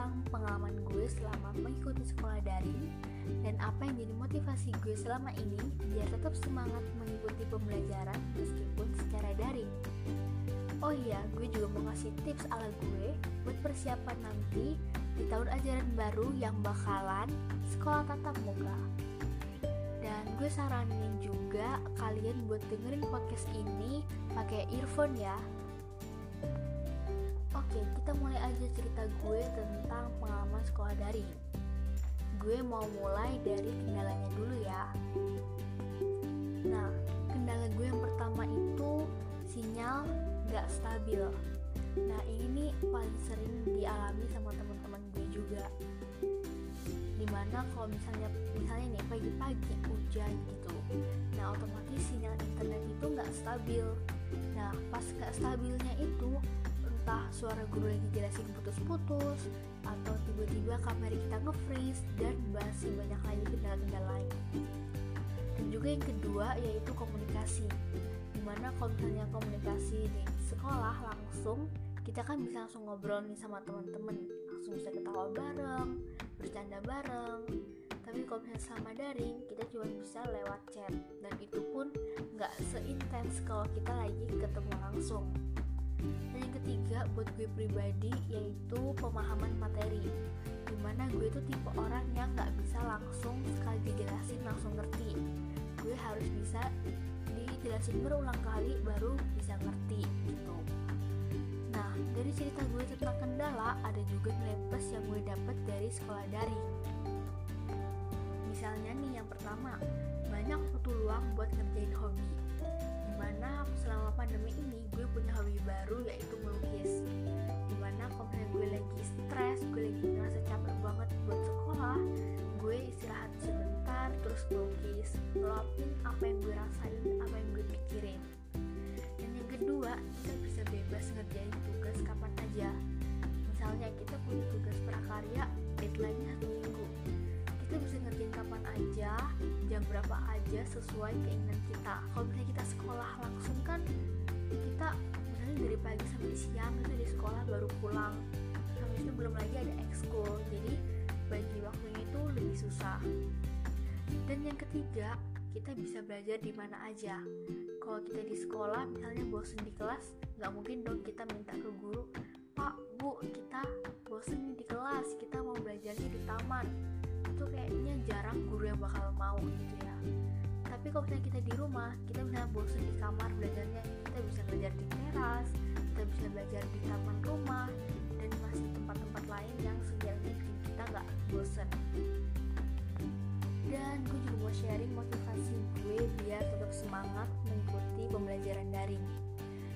tentang pengalaman gue selama mengikuti sekolah daring dan apa yang jadi motivasi gue selama ini biar tetap semangat mengikuti pembelajaran meskipun secara daring. Oh iya, gue juga mau ngasih tips ala gue buat persiapan nanti di tahun ajaran baru yang bakalan sekolah tatap muka. Dan gue saranin juga kalian buat dengerin podcast ini pakai earphone ya, Oke, kita mulai aja cerita gue tentang pengalaman sekolah daring. Gue mau mulai dari kendalanya dulu ya. Nah, kendala gue yang pertama itu sinyal gak stabil. Nah, ini paling sering dialami sama teman-teman gue juga. Di mana kalau misalnya misalnya nih pagi-pagi hujan gitu, nah otomatis sinyal internet itu nggak stabil. Nah, pas nggak stabilnya itu entah suara guru lagi jelasin putus-putus atau tiba-tiba kamera kita nge-freeze dan masih banyak lagi kendala-kendala lain. Dan juga yang kedua yaitu komunikasi. Di mana kalau misalnya komunikasi di sekolah langsung kita kan bisa langsung ngobrol nih sama teman-teman. Langsung bisa ketawa bareng bercanda bareng. Tapi kalau misalnya sama daring kita cuma bisa lewat chat. Dan itu pun nggak seintens kalau kita lagi ketemu langsung dan yang ketiga buat gue pribadi yaitu pemahaman materi. Di mana gue tuh tipe orang yang nggak bisa langsung sekali dijelasin langsung ngerti. Gue harus bisa dijelasin berulang kali baru bisa ngerti gitu. Nah dari cerita gue tentang kendala ada juga nilai plus yang gue dapet dari sekolah daring. Misalnya nih yang pertama banyak waktu luang buat ngerjain hobi di mana selama pandemi ini gue punya hobi baru yaitu melukis. Di mana kalau gue lagi stres gue lagi ngerasa capek banget buat sekolah gue istirahat sebentar terus melukis ngeluapin apa yang gue rasain apa yang gue pikirin. Dan yang kedua kita bisa bebas ngerjain tugas kapan aja. Misalnya kita punya tugas prakarya deadline-nya satu minggu. Kita bisa ngerjain kapan aja jam berapa aja sesuai keinginan kita. Kalau misalnya kita sekolah langsung kan kita misalnya dari pagi sampai siang itu di sekolah baru pulang. Habis itu belum lagi ada ekskul jadi bagi waktunya itu lebih susah. Dan yang ketiga kita bisa belajar di mana aja. Kalau kita di sekolah misalnya bosen di kelas nggak mungkin dong kita minta ke guru pak bu kita bosen di kelas kita mau belajarnya di taman. Itu kayaknya jarang guru yang bakal mau gitu ya tapi kalau misalnya kita di rumah kita bisa bosan di kamar belajarnya kita bisa belajar di teras kita bisa belajar di taman rumah dan masih tempat-tempat lain yang sekiranya bikin kita nggak bosan dan gue juga mau sharing motivasi gue biar tetap semangat mengikuti pembelajaran daring.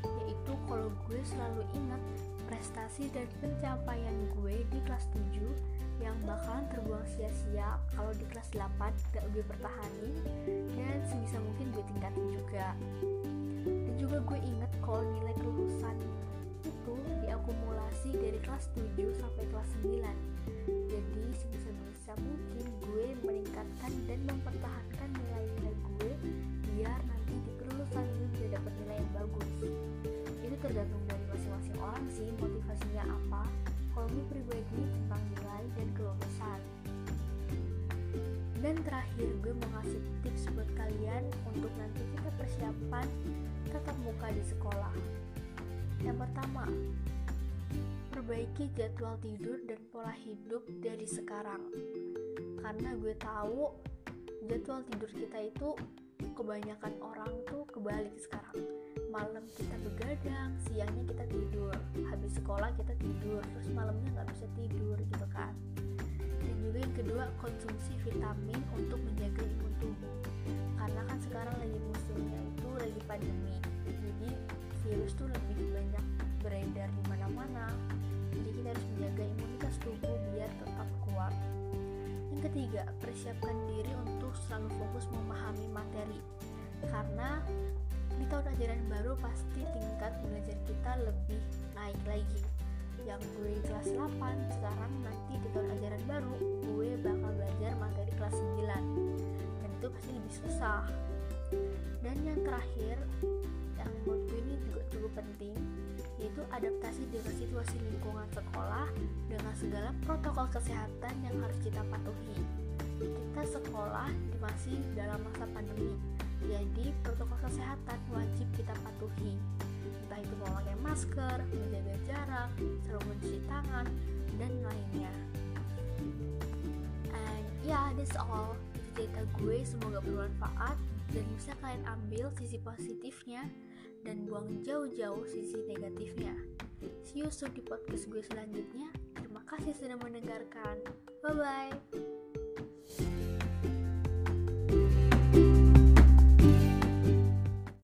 Yaitu kalau gue selalu ingat prestasi dan pencapaian gue di kelas 7 yang bakalan terbuang sia-sia kalau di kelas 8 gak gue pertahanin dan sebisa mungkin gue tingkatin juga. Dan juga gue inget kalau nilai kelulusan itu diakumulasi dari kelas 7 sampai kelas 9 jadi sebisa-bisa mungkin gue meningkatkan dan mempertahankan nilai-nilai gue biar nanti di kelulusan gue bisa dapat nilai yang bagus. Itu tergantung dari masing-masing orang sih motivasinya apa. Kalau gue pribadi dan terakhir gue mau ngasih tips buat kalian untuk nanti kita persiapan tetap muka di sekolah. Yang pertama perbaiki jadwal tidur dan pola hidup dari sekarang. Karena gue tahu jadwal tidur kita itu kebanyakan orang tuh kebalik sekarang. Malam kita begadang siangnya kita tidur. Habis sekolah kita tidur terus malamnya nggak bisa tidur gitu kan juga yang kedua konsumsi vitamin untuk menjaga imun tubuh. Karena kan sekarang lagi musimnya itu lagi pandemi jadi virus tuh lebih banyak beredar di mana-mana. Jadi kita harus menjaga imunitas tubuh biar tetap kuat. Yang ketiga persiapkan diri untuk selalu fokus memahami materi. Karena di tahun ajaran baru pasti tingkat belajar kita lebih naik lagi yang gue kelas 8 sekarang nanti di tahun ajaran baru gue bakal belajar materi kelas 9 dan itu pasti lebih susah. Dan yang terakhir yang buat gue ini juga cukup penting yaitu adaptasi dengan situasi lingkungan sekolah dengan segala protokol kesehatan yang harus kita patuhi. Kita sekolah masih dalam masa pandemi jadi protokol kesehatan wajib kita patuhi entah itu memakai masker, menjaga jarak, selalu mencuci tangan, dan lainnya. And yeah that's all. Itu cerita gue semoga bermanfaat. Dan bisa kalian ambil sisi positifnya dan buang jauh-jauh sisi negatifnya. See you soon di podcast gue selanjutnya. Terima kasih sudah mendengarkan. Bye bye